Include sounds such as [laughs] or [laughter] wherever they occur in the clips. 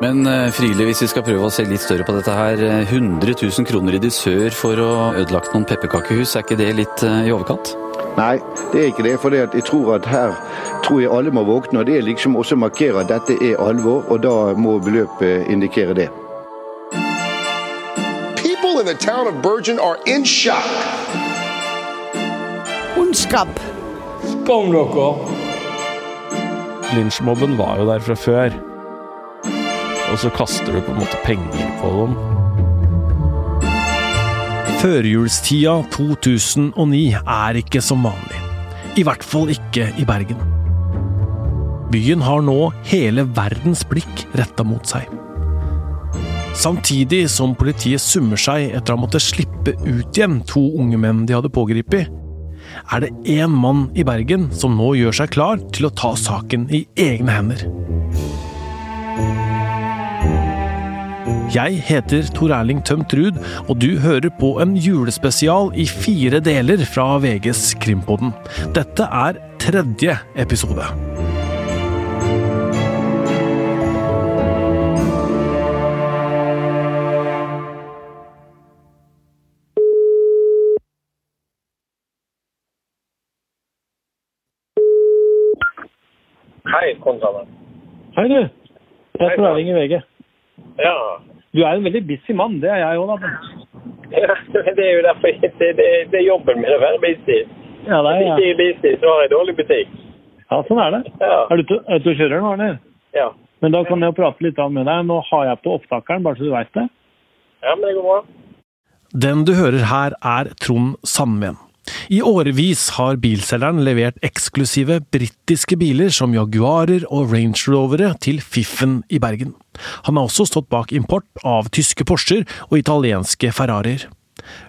Men eh, Friele, hvis vi skal prøve å se litt større på dette her. 100 000 kroner i dusør for å ha ødelagt noen pepperkakehus, er ikke det litt eh, i overkant? Nei, det er ikke det. For jeg tror at her tror jeg alle må våkne. og Det er liksom også markere at dette er alvor, og da må beløpet indikere det. People in the town of Bergen are in shock. Ondskap. Skam dere! Lynsjmobben var jo der fra før. Og så kaster du på en måte penger på dem. Førjulstida 2009 er ikke som vanlig. I hvert fall ikke i Bergen. Byen har nå hele verdens blikk retta mot seg. Samtidig som politiet summer seg etter å ha måttet slippe ut igjen to unge menn de hadde pågrepet, er det én mann i Bergen som nå gjør seg klar til å ta saken i egne hender. Jeg heter Tor Erling Tømt Ruud, og du hører på en julespesial i fire deler fra VGs Krimpodden. Dette er tredje episode. Hei, Konsamen. Hei, du. Jeg er Tor Erling i VG. Ja. Du er en veldig busy mann, det er jeg òg, da. ja. Det er jo derfor det, det, det er jobben min å være busy. Ja, det er, ja. Hvis jeg er busy, så har jeg dårlig butikk. ja, sånn er det. Ja. Er du ute og kjører nå, Arne? Ja. Men da kan jeg jo prate litt med deg. Nå har jeg på opptakeren, bare så du veit det. ja, men det går bra. Den du hører her, er Trond Sandven. I årevis har bilselgeren levert eksklusive britiske biler som Jaguarer og Range Rovere til Fiffen i Bergen. Han har også stått bak import av tyske Porscher og italienske Ferrarier.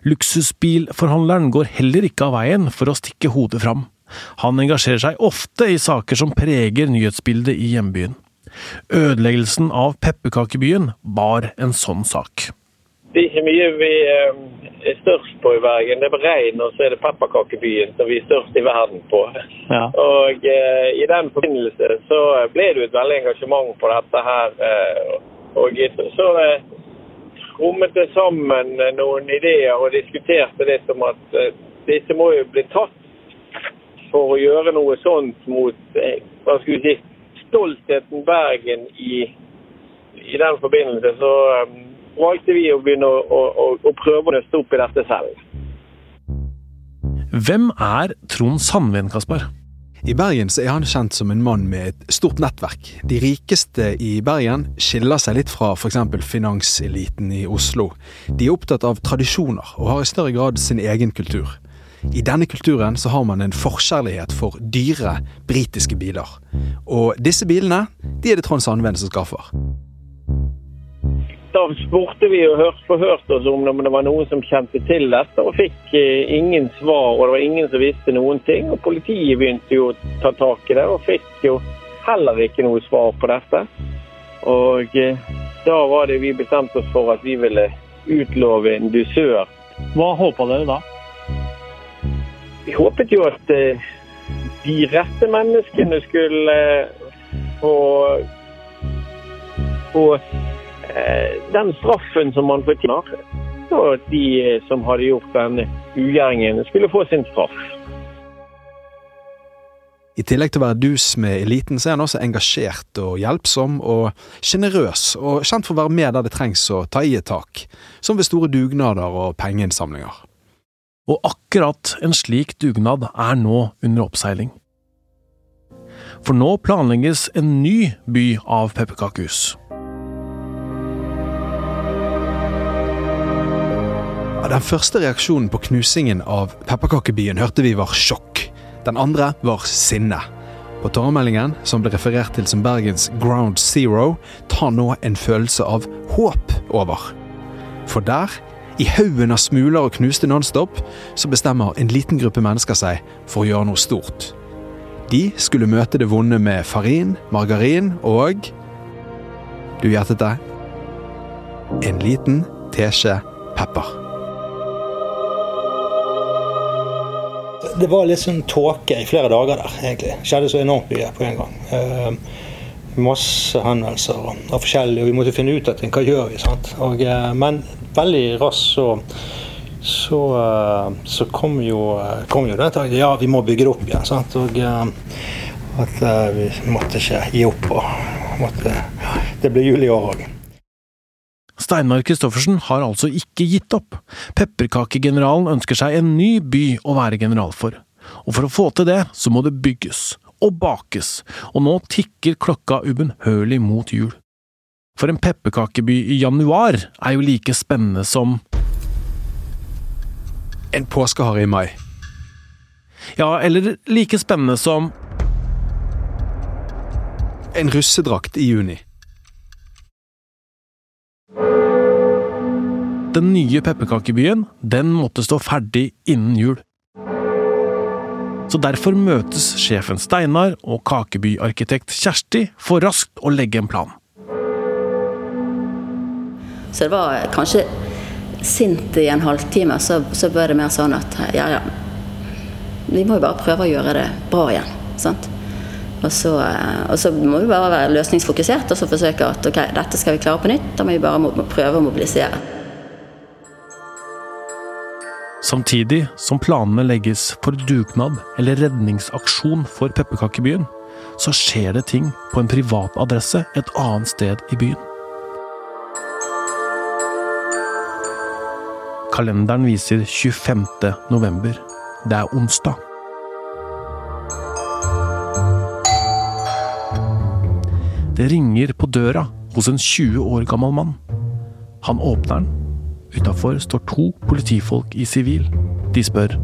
Luksusbilforhandleren går heller ikke av veien for å stikke hodet fram. Han engasjerer seg ofte i saker som preger nyhetsbildet i hjembyen. Ødeleggelsen av pepperkakebyen var en sånn sak. Det er ikke mye vi er størst på i Bergen. Det er Brein, og så er det pepperkakebyen som vi er størst i verden på. Ja. Og eh, i den forbindelse så ble det jo et veldig engasjement på dette her. Eh, og så eh, trommet det sammen noen ideer og diskuterte det som at eh, disse må jo bli tatt for å gjøre noe sånt mot eh, hva skal vi si, stoltheten Bergen i, i den forbindelse. Så eh, valgte vi å begynne å, å, å, å prøve å nøste opp i dette selv. Hvem er Trond Sandven, Kaspar? I Bergen så er han kjent som en mann med et stort nettverk. De rikeste i Bergen skiller seg litt fra f.eks. finanseliten i Oslo. De er opptatt av tradisjoner og har i større grad sin egen kultur. I denne kulturen så har man en forkjærlighet for dyre britiske biler. Og disse bilene de er det Trond Sandven som skaffer. Spurte vi og hørte, forhørte oss om det var noen som kjente til dette, og fikk eh, ingen svar. Og det var ingen som visste noen ting. Og politiet begynte jo å ta tak i det, og fikk jo heller ikke noe svar på dette. Og eh, da var det vi bestemte oss for at vi ville utlove en dusør. Hva håpa dere da? Vi håpet jo at eh, de rette menneskene skulle få, få den straffen som man fortjener. Og at de eh, som hadde gjort den ugjerningen, skulle få sin straff. I tillegg til å være dus med eliten, så er han også engasjert og hjelpsom og sjenerøs, og kjent for å være med der det trengs å ta i et tak, som ved store dugnader og pengeinnsamlinger. Og akkurat en slik dugnad er nå under oppseiling. For nå planlegges en ny by av pepperkakehus. Den første reaksjonen på knusingen av pepperkakebyen hørte vi var sjokk. Den andre var sinne. På tåremeldingen, som ble referert til som Bergens Ground Zero, tar nå en følelse av håp over. For der, i haugen av smuler og knuste Nonstop, så bestemmer en liten gruppe mennesker seg for å gjøre noe stort. De skulle møte det vonde med farin, margarin og Du gjettet det? En liten teskje pepper. Det var litt sånn tåke i flere dager der, egentlig. Det skjedde så enormt mye på en gang. Uh, masse henvendelser og forskjellige, og vi måtte finne ut av ting. hva gjør vi. sant? Og, eh, men veldig raskt så, så, eh, så kom jo, kom jo den tanken ja, vi må bygge det opp igjen. sant? Og at vi måtte ikke gi opp. og måtte, Det ble jul i år òg. Steinar Kristoffersen har altså ikke gitt opp. Pepperkakegeneralen ønsker seg en ny by å være general for. Og for å få til det, så må det bygges og bakes, og nå tikker klokka ubønnhørlig mot jul. For en pepperkakeby i januar er jo like spennende som En påskehare i mai. Ja, eller like spennende som En russedrakt i juni. Den nye pepperkakebyen, den måtte stå ferdig innen jul. Så derfor møtes sjefen Steinar og kakebyarkitekt Kjersti for raskt å legge en plan. Så det var kanskje sint i en halvtime, så, så ble det mer sånn at ja, ja. Vi må jo bare prøve å gjøre det bra igjen. sant? Og så, og så må vi bare være løsningsfokusert og så forsøke at ok, dette skal vi klare på nytt. Da må vi bare prøve å mobilisere. Samtidig som planene legges for dugnad eller redningsaksjon for pepperkakebyen, så skjer det ting på en privat adresse et annet sted i byen. Kalenderen viser 25. november. Det er onsdag. Det ringer på døra hos en 20 år gammel mann. Han åpner den Utafor står to politifolk i sivil. De spør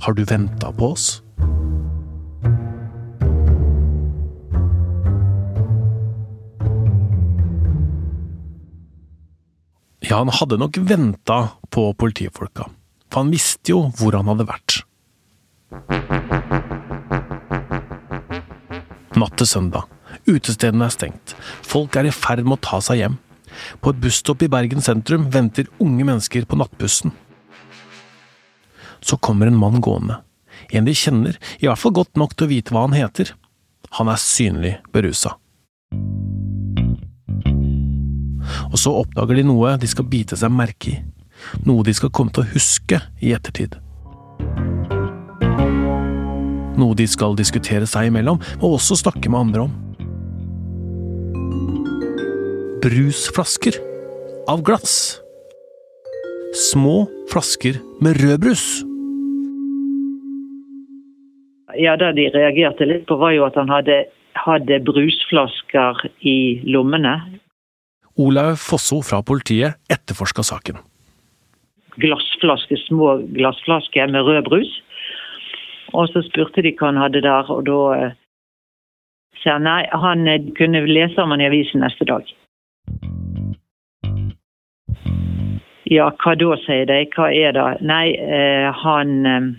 har du venta på oss? Ja, han hadde nok venta på politifolka, for han visste jo hvor han hadde vært. Natt til søndag. Utestedene er stengt. Folk er i ferd med å ta seg hjem. På et busstopp i Bergen sentrum venter unge mennesker på nattbussen. Så kommer en mann gående. En de kjenner, i hvert fall godt nok til å vite hva han heter. Han er synlig berusa. Og så oppdager de noe de skal bite seg merke i. Noe de skal komme til å huske i ettertid. Noe de skal diskutere seg imellom, og også snakke med andre om brusflasker av glass. Små flasker med rødbrus. Ja, Det de reagerte litt på, var jo at han hadde, hadde brusflasker i lommene. Olaug Fosso fra politiet etterforska saken. Glassflasker, små glassflasker med rød brus. Og så spurte de hva han hadde der, og da eh, sa han nei, han eh, kunne lese om han i avisen neste dag. Ja, hva da, sier de. Hva er det? Nei, eh, han eh,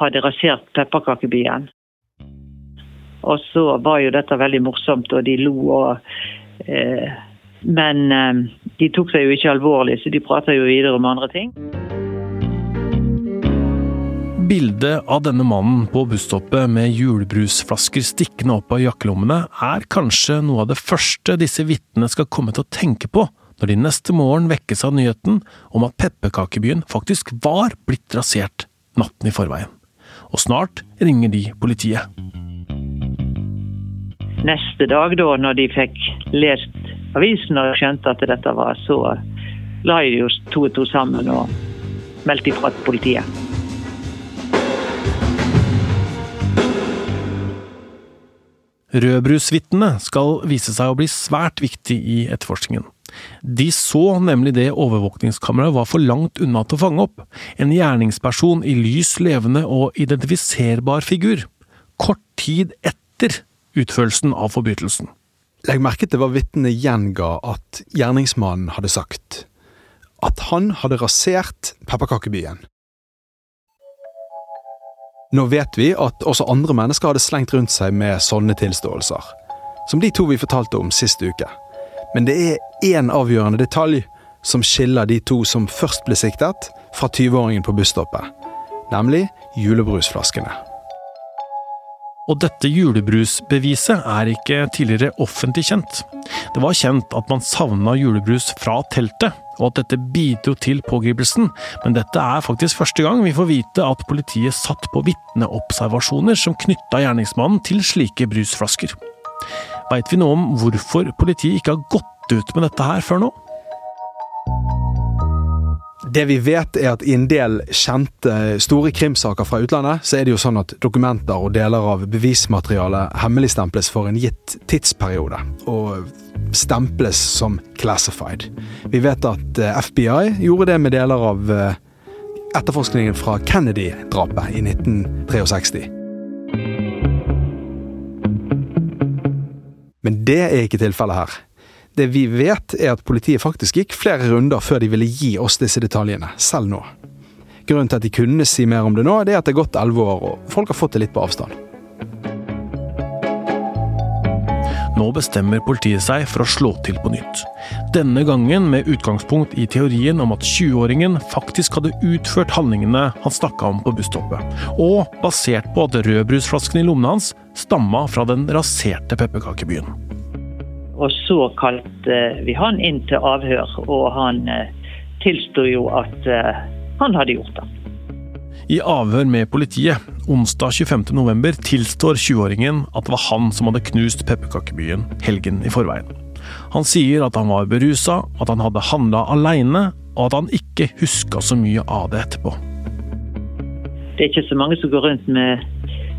hadde rasert pepperkakebyen. Og så var jo dette veldig morsomt, og de lo og eh, Men eh, de tok seg jo ikke alvorlig, så de prata jo videre om andre ting. Bildet av denne mannen på busstoppet med julebrusflasker stikkende opp av jakkelommene er kanskje noe av det første disse vitnene skal komme til å tenke på når de neste morgen vekkes av nyheten om at pepperkakebyen faktisk var blitt rasert natten i forveien. Og snart ringer de politiet. Neste dag, da, når de fikk lest avisen og skjønte at dette var, så la de jo to og to sammen og meldte ifra til politiet. Rødbrusvitnene skal vise seg å bli svært viktig i etterforskningen. De så nemlig det overvåkningskameraet var for langt unna til å fange opp, en gjerningsperson i lys levende og identifiserbar figur, kort tid etter utførelsen av forbrytelsen. Legg merke til hva vitnet gjenga at gjerningsmannen hadde sagt. At han hadde rasert pepperkakebyen. Nå vet vi at også andre mennesker hadde slengt rundt seg med sånne tilståelser. Som de to vi fortalte om sist uke. Men det er én avgjørende detalj som skiller de to som først ble siktet, fra 20-åringen på busstoppet. Nemlig julebrusflaskene. Og dette julebrusbeviset er ikke tidligere offentlig kjent. Det var kjent at man savna julebrus fra teltet, og at dette bidro til pågripelsen, men dette er faktisk første gang vi får vite at politiet satt på vitneobservasjoner som knytta gjerningsmannen til slike brusflasker. Veit vi noe om hvorfor politiet ikke har gått ut med dette her før nå? Det vi vet er at I en del kjente store krimsaker fra utlandet, så er det jo sånn at dokumenter og deler av bevismaterialet hemmeligstemples for en gitt tidsperiode, og stemples som classified. Vi vet at eh, FBI gjorde det med deler av eh, etterforskningen fra Kennedy-drapet i 1963. Men det er ikke tilfellet her. Det vi vet, er at politiet faktisk gikk flere runder før de ville gi oss disse detaljene, selv nå. Grunnen til at de kunne si mer om det nå, det er at det er gått elleve år, og folk har fått det litt på avstand. Nå bestemmer politiet seg for å slå til på nytt. Denne gangen med utgangspunkt i teorien om at 20-åringen faktisk hadde utført handlingene han snakka om på busstoppet, og basert på at rødbrusflasken i lommene hans stamma fra den raserte pepperkakebyen. Og så kalte vi han inn til avhør, og han eh, tilsto jo at eh, han hadde gjort det. I avhør med politiet onsdag 25.11 tilstår 20-åringen at det var han som hadde knust pepperkakebyen helgen i forveien. Han sier at han var berusa, at han hadde handla aleine, og at han ikke huska så mye av det etterpå. Det er ikke så mange som går rundt med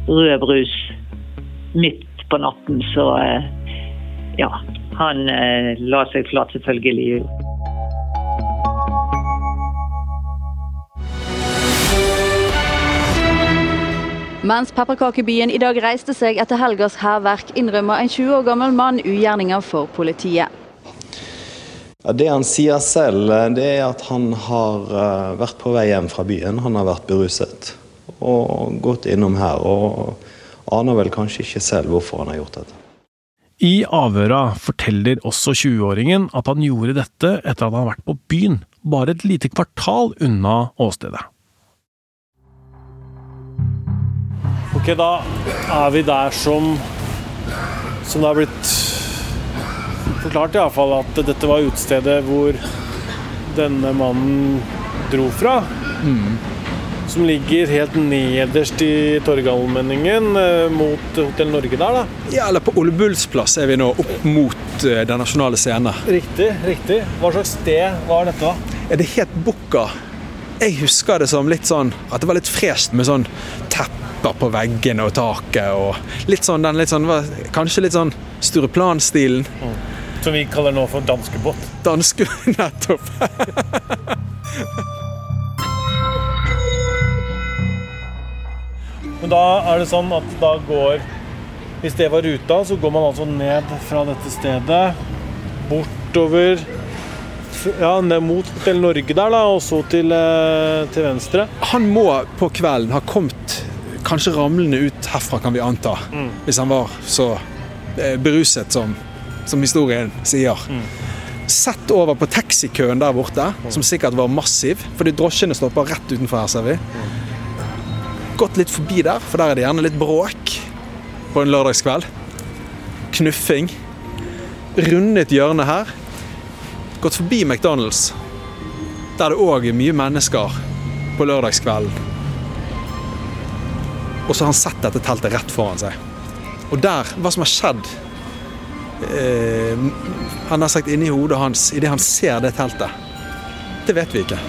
rød brus midt på natten, så eh, ja, han eh, la seg flat, selvfølgelig. Mens pepperkakebyen i dag reiste seg etter helgas hærverk, innrømmer en 20 år gammel mann ugjerninger for politiet. Ja, det han sier selv, eh, det er at han har vært på vei hjem fra byen. Han har vært beruset og gått innom her. Og aner vel kanskje ikke selv hvorfor han har gjort dette. I avhøra forteller også 20-åringen at han gjorde dette etter at han har vært på byen, bare et lite kvartal unna åstedet. Ok, da er vi der som Som det har blitt forklart, iallfall, at dette var utestedet hvor denne mannen dro fra. Mm. Som ligger helt nederst i Torgallmenningen eh, mot Hotell Norge der, da. Ja, eller på Ole Bulls plass er vi nå, opp mot uh, Den nasjonale scene. Riktig, riktig. Hva slags sted var dette? da? Ja, det het Bukka. Jeg husker det som litt sånn at det var litt fresht med sånn tepper på veggene og taket og litt sånn den litt sånn Kanskje litt sånn Stureplan-stilen. Mm. Som vi kaller nå for danskebåt. Danske, [laughs] nettopp. [laughs] Men da er det sånn at da går Hvis det var ruta, så går man altså ned fra dette stedet bortover ja, ned mot Hotell Norge der, da, og så til, eh, til venstre. Han må på kvelden ha kommet kanskje ramlende ut herfra, kan vi anta. Mm. Hvis han var så eh, beruset som, som historien sier. Mm. Sett over på taxikøen der borte, som sikkert var massiv, fordi drosjene stopper rett utenfor her, ser vi. Gått litt forbi der, for der er det gjerne litt bråk på en lørdagskveld. Knuffing. Rundet hjørnet her. Gått forbi McDonald's, der det òg er mye mennesker på lørdagskvelden. Og så har han sett dette teltet rett foran seg. Og der, hva som har skjedd eh, Han har sagt inni hodet hans idet han ser det teltet. Det vet vi ikke.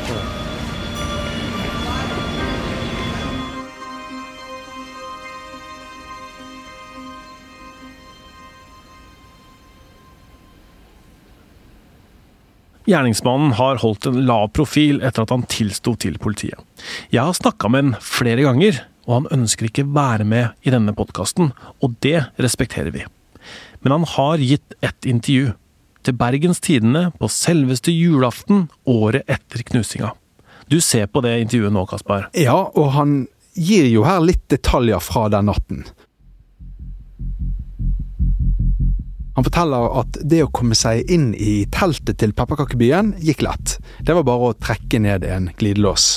Gjerningsmannen har holdt en lav profil etter at han tilsto til politiet. Jeg har snakka med han flere ganger, og han ønsker ikke være med i denne podkasten, og det respekterer vi. Men han har gitt et intervju. Til Bergens Tidende på selveste julaften året etter knusinga. Du ser på det intervjuet nå, Kaspar. Ja, og han gir jo her litt detaljer fra den natten. Han forteller at det å komme seg inn i teltet til pepperkakebyen gikk lett. Det var bare å trekke ned en glidelås.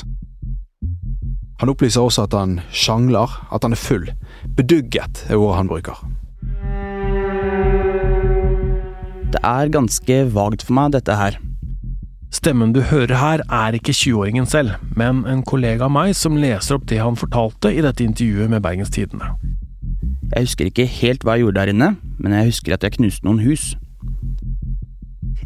Han opplyser også at han sjangler, at han er full. Bedugget er ordet han bruker. Det er ganske vagt for meg, dette her. Stemmen du hører her er ikke 20-åringen selv, men en kollega av meg som leser opp det han fortalte i dette intervjuet med Bergens Tidende. Jeg husker ikke helt hva jeg gjorde der inne, men jeg husker at jeg knuste noen hus.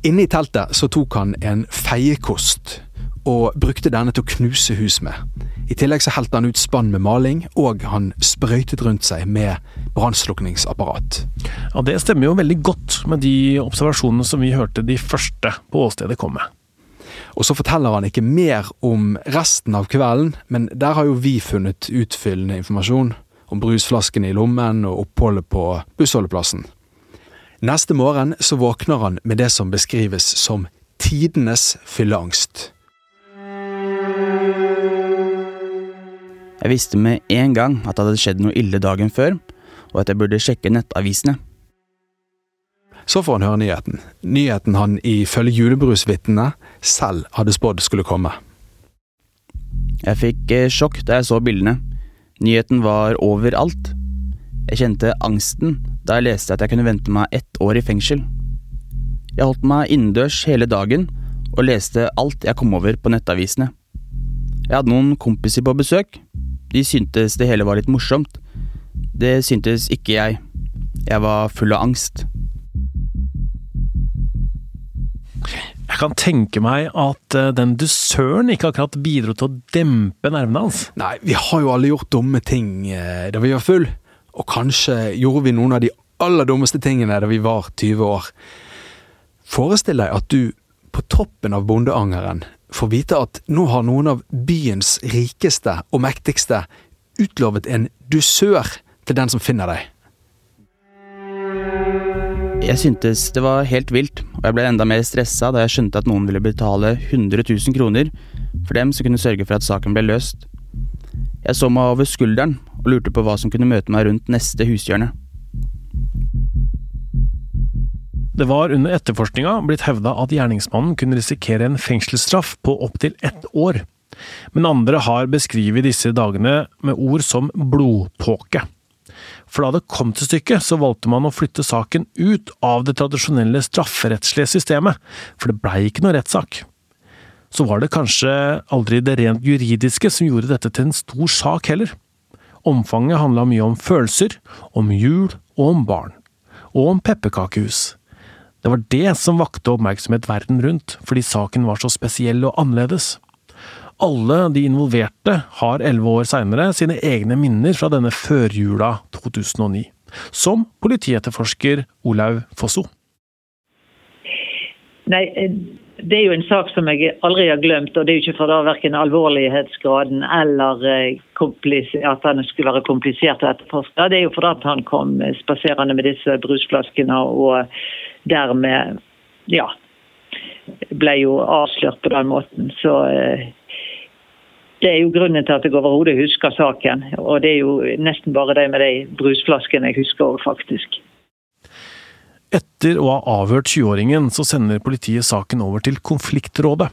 Inne i teltet så tok han en feiekost, og brukte denne til å knuse hus med. I tillegg så helte han ut spann med maling, og han sprøytet rundt seg med brannslukningsapparat. Ja, Det stemmer jo veldig godt med de observasjonene som vi hørte de første på åstedet komme. Og så forteller han ikke mer om resten av kvelden, men der har jo vi funnet utfyllende informasjon om brusflaskene i lommen og oppholdet på bussholdeplassen. Neste morgen så våkner han med det som beskrives som tidenes fylleangst. Jeg visste med en gang at det hadde skjedd noe ille dagen før, og at jeg burde sjekke nettavisene. Så får han høre nyheten. Nyheten han ifølge julebrusvitnene selv hadde spådd skulle komme. Jeg fikk eh, sjokk da jeg så bildene. Nyheten var overalt. Jeg kjente angsten da jeg leste at jeg kunne vente meg ett år i fengsel. Jeg holdt meg innendørs hele dagen og leste alt jeg kom over på nettavisene. Jeg hadde noen kompiser på besøk. De syntes det hele var litt morsomt. Det syntes ikke jeg. Jeg var full av angst. Jeg kan tenke meg at eh, den dusøren ikke akkurat bidro til å dempe nervene hans. Nei, vi har jo alle gjort dumme ting eh, da vi var full, og kanskje gjorde vi noen av de aller dummeste tingene da vi var 20 år. Forestill deg at du, på toppen av bondeangeren, får vite at nå har noen av byens rikeste og mektigste utlovet en dusør til den som finner deg. Jeg syntes det var helt vilt, og jeg ble enda mer stressa da jeg skjønte at noen ville betale 100 000 kroner for dem som kunne sørge for at saken ble løst. Jeg så meg over skulderen og lurte på hva som kunne møte meg rundt neste hushjørne. Det var under etterforskninga blitt hevda at gjerningsmannen kunne risikere en fengselsstraff på opptil ett år, men andre har beskrevet disse dagene med ord som blodpåke. For da det kom til stykket, så valgte man å flytte saken ut av det tradisjonelle strafferettslige systemet, for det blei ikke noe rettssak. Så var det kanskje aldri det rent juridiske som gjorde dette til en stor sak heller. Omfanget handla mye om følelser, om jul og om barn. Og om pepperkakehus. Det var det som vakte oppmerksomhet verden rundt, fordi saken var så spesiell og annerledes. Alle de involverte har elleve år seinere sine egne minner fra denne førjula 2009, som politietterforsker Olaug Fosso. Nei, det er jo en sak som jeg aldri har glemt, og det er jo ikke for da verken alvorlighetsgraden eller at han skulle være komplisert å etterforske. Det er jo fordi at han kom spaserende med disse brusflaskene og dermed ja, ble jo avslørt på den måten. Så det er jo grunnen til at jeg overhodet husker saken. Og det er jo nesten bare det med de brusflaskene jeg husker faktisk. Etter å ha avhørt 20-åringen, så sender politiet saken over til Konfliktrådet.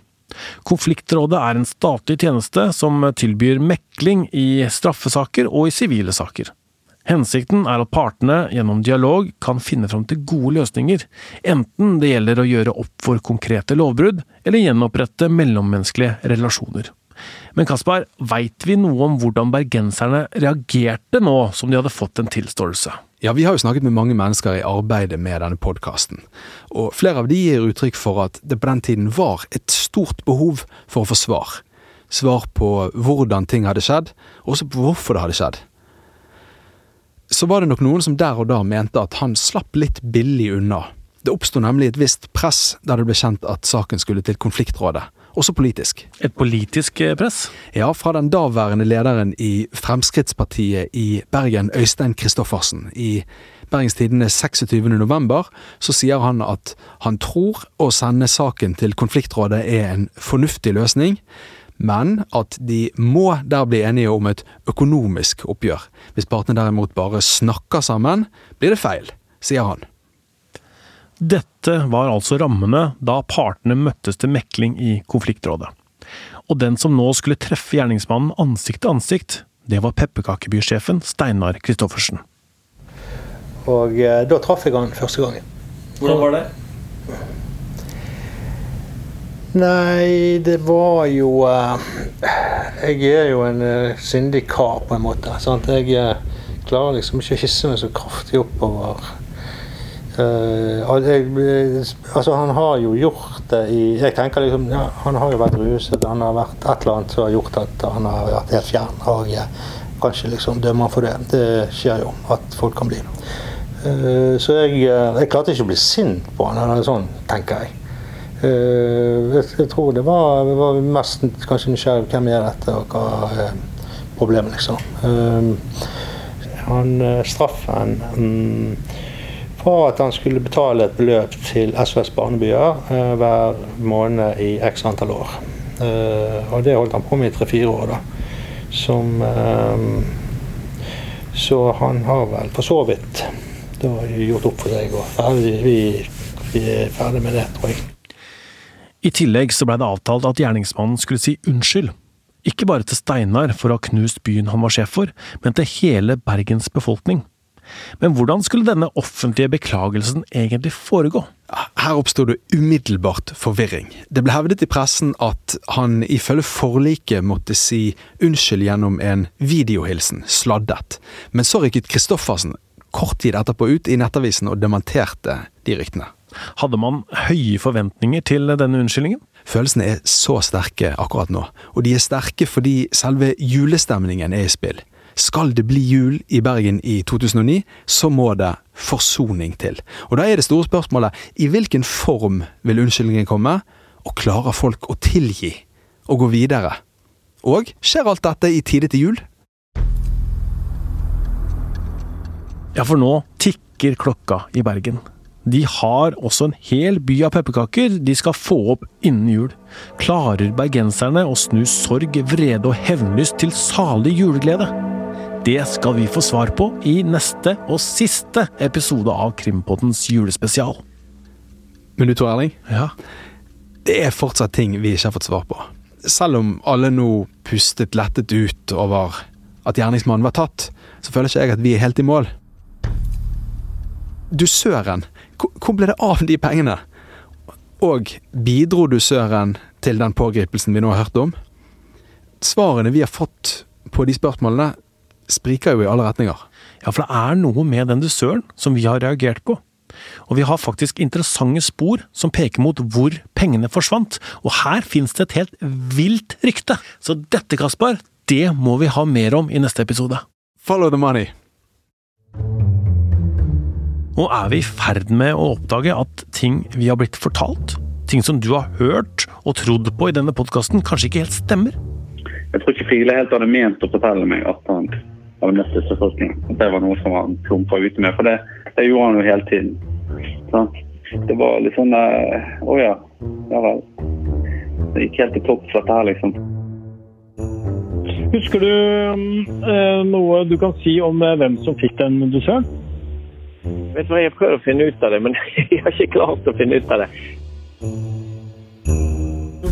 Konfliktrådet er en statlig tjeneste som tilbyr mekling i straffesaker og i sivile saker. Hensikten er at partene gjennom dialog kan finne fram til gode løsninger, enten det gjelder å gjøre opp for konkrete lovbrudd, eller gjenopprette mellommenneskelige relasjoner. Men Kaspar, veit vi noe om hvordan bergenserne reagerte nå som de hadde fått en tilståelse? Ja, Vi har jo snakket med mange mennesker i arbeidet med denne podkasten, og flere av de gir uttrykk for at det på den tiden var et stort behov for å få svar. Svar på hvordan ting hadde skjedd, og også på hvorfor det hadde skjedd. Så var det nok noen som der og da mente at han slapp litt billig unna. Det oppsto nemlig et visst press da det ble kjent at saken skulle til konfliktrådet også politisk. Et politisk eh, press? Ja, fra den daværende lederen i Fremskrittspartiet i Bergen, Øystein Kristoffersen. I Bergens Tidende 26. november så sier han at han tror å sende saken til konfliktrådet er en fornuftig løsning, men at de må der bli enige om et økonomisk oppgjør. Hvis partene derimot bare snakker sammen, blir det feil, sier han. Dette var altså rammene da partene møttes til mekling i konfliktrådet. Og den som nå skulle treffe gjerningsmannen ansikt til ansikt, det var pepperkakebysjefen Steinar Kristoffersen. Og eh, da traff jeg han første gangen. Hvordan var det? Nei, det var jo eh, Jeg er jo en syndig kar, på en måte. Sant? Jeg eh, klarer liksom ikke å hisse meg så kraftig oppover. Eh, jeg, eh, altså, han har jo gjort det i Jeg tenker liksom ja, Han har jo vært ruset. Han har vært et eller annet som har gjort at han har vært helt fjern. Og jeg kanskje liksom dømmer han for det. Det skjer jo at folk kan bli. Eh, så jeg, eh, jeg klarte ikke å bli sint på han, eller sånn, tenker jeg. Eh, jeg, tror det var, jeg var mest kanskje nysgjerrig på hvem er dette, og hva er problemet, liksom. Eh, han, eh, straffen mm, var at han skulle betale et beløp til SOS Barnebyer eh, hver måned i x antall år. Eh, og det holdt han på med i tre-fire år, da. Som eh, Så han har vel for så vidt da gjort opp for seg, og ferdig, vi, vi er ferdig med det, tror jeg. I tillegg så blei det avtalt at gjerningsmannen skulle si unnskyld. Ikke bare til Steinar for å ha knust byen han var sjef for, men til hele Bergens befolkning. Men hvordan skulle denne offentlige beklagelsen egentlig foregå? Her oppsto det umiddelbart forvirring. Det ble hevdet i pressen at han ifølge forliket måtte si unnskyld gjennom en videohilsen, sladdet. Men så rykket Kristoffersen kort tid etterpå ut i Nettavisen og dementerte de ryktene. Hadde man høye forventninger til denne unnskyldningen? Følelsene er så sterke akkurat nå, og de er sterke fordi selve julestemningen er i spill. Skal det bli jul i Bergen i 2009, så må det forsoning til. Og da er det store spørsmålet i hvilken form vil unnskyldningen komme, og klarer folk å tilgi og gå videre? Og skjer alt dette i tide til jul? Ja, for nå tikker klokka i Bergen. De har også en hel by av pepperkaker de skal få opp innen jul. Klarer bergenserne å snu sorg, vrede og hevnlyst til salig juleglede? Det skal vi få svar på i neste og siste episode av Krimpoddens julespesial. Men du Tor Erling? Ja? Det er fortsatt ting vi ikke har fått svar på. Selv om alle nå pustet lettet ut over at gjerningsmannen var tatt, så føler ikke jeg at vi er helt i mål. Dusøren, hvor hvor ble det av de pengene? Og bidro dusøren til den pågripelsen vi nå har hørt om? Svarene vi har fått på de spørsmålene, spriker jo i alle retninger. Ja, for det er noe med den dusøren som vi har reagert på. Og vi har faktisk interessante spor som peker mot hvor pengene forsvant. Og her finnes det et helt vilt rykte. Så dette, Kaspar, det må vi ha mer om i neste episode. Follow the money. Nå er vi i ferd med å oppdage at ting vi har blitt fortalt, ting som du har hørt og trodd på i denne podkasten, kanskje ikke helt stemmer. Jeg tror ikke Friele helt hadde ment å fortelle meg at han hadde møtt disse folkene. At det var noe som han klumpa ute med. For det, det gjorde han jo hele tiden. Sant? Det var litt sånn Å Å ja. Ja vel. Det gikk helt til topps, dette her, liksom. Husker du øh, noe du kan si om eh, hvem som fikk den dusøren? Vet du hva, Jeg prøver å finne ut av det, men [laughs] jeg har ikke klart å finne ut av det.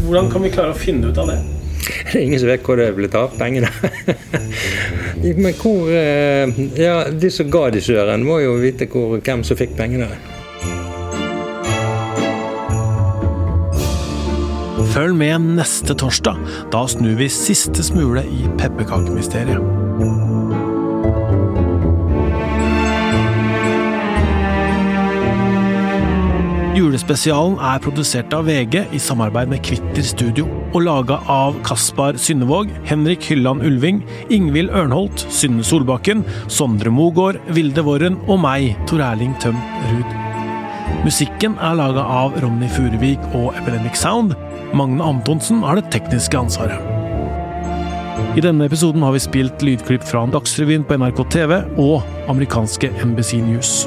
Hvordan kan vi klare å finne ut av det? Det er ingen som vet hvor det er blitt av, pengene. [laughs] Men hvor eh, Ja, de som ga de søren, må jo vite hvor, hvem som fikk pengene. Følg med neste torsdag. Da snur vi siste smule i pepperkakemysteriet. Julespesialen er produsert av VG i samarbeid med Kvitter Studio, og laga av Kaspar Synnevåg, Henrik Hylland Ulving, Ingvild Ørnholt, Synne Solbakken, Sondre Mogård, Vilde Worren og meg, Tor Erling Tømt Ruud. Musikken er laga av Ronny Furuvik og Epidemic Sound. Magne Antonsen har det tekniske ansvaret. I denne episoden har vi spilt lydklipp fra Dagsrevyen på NRK TV og amerikanske NBC News.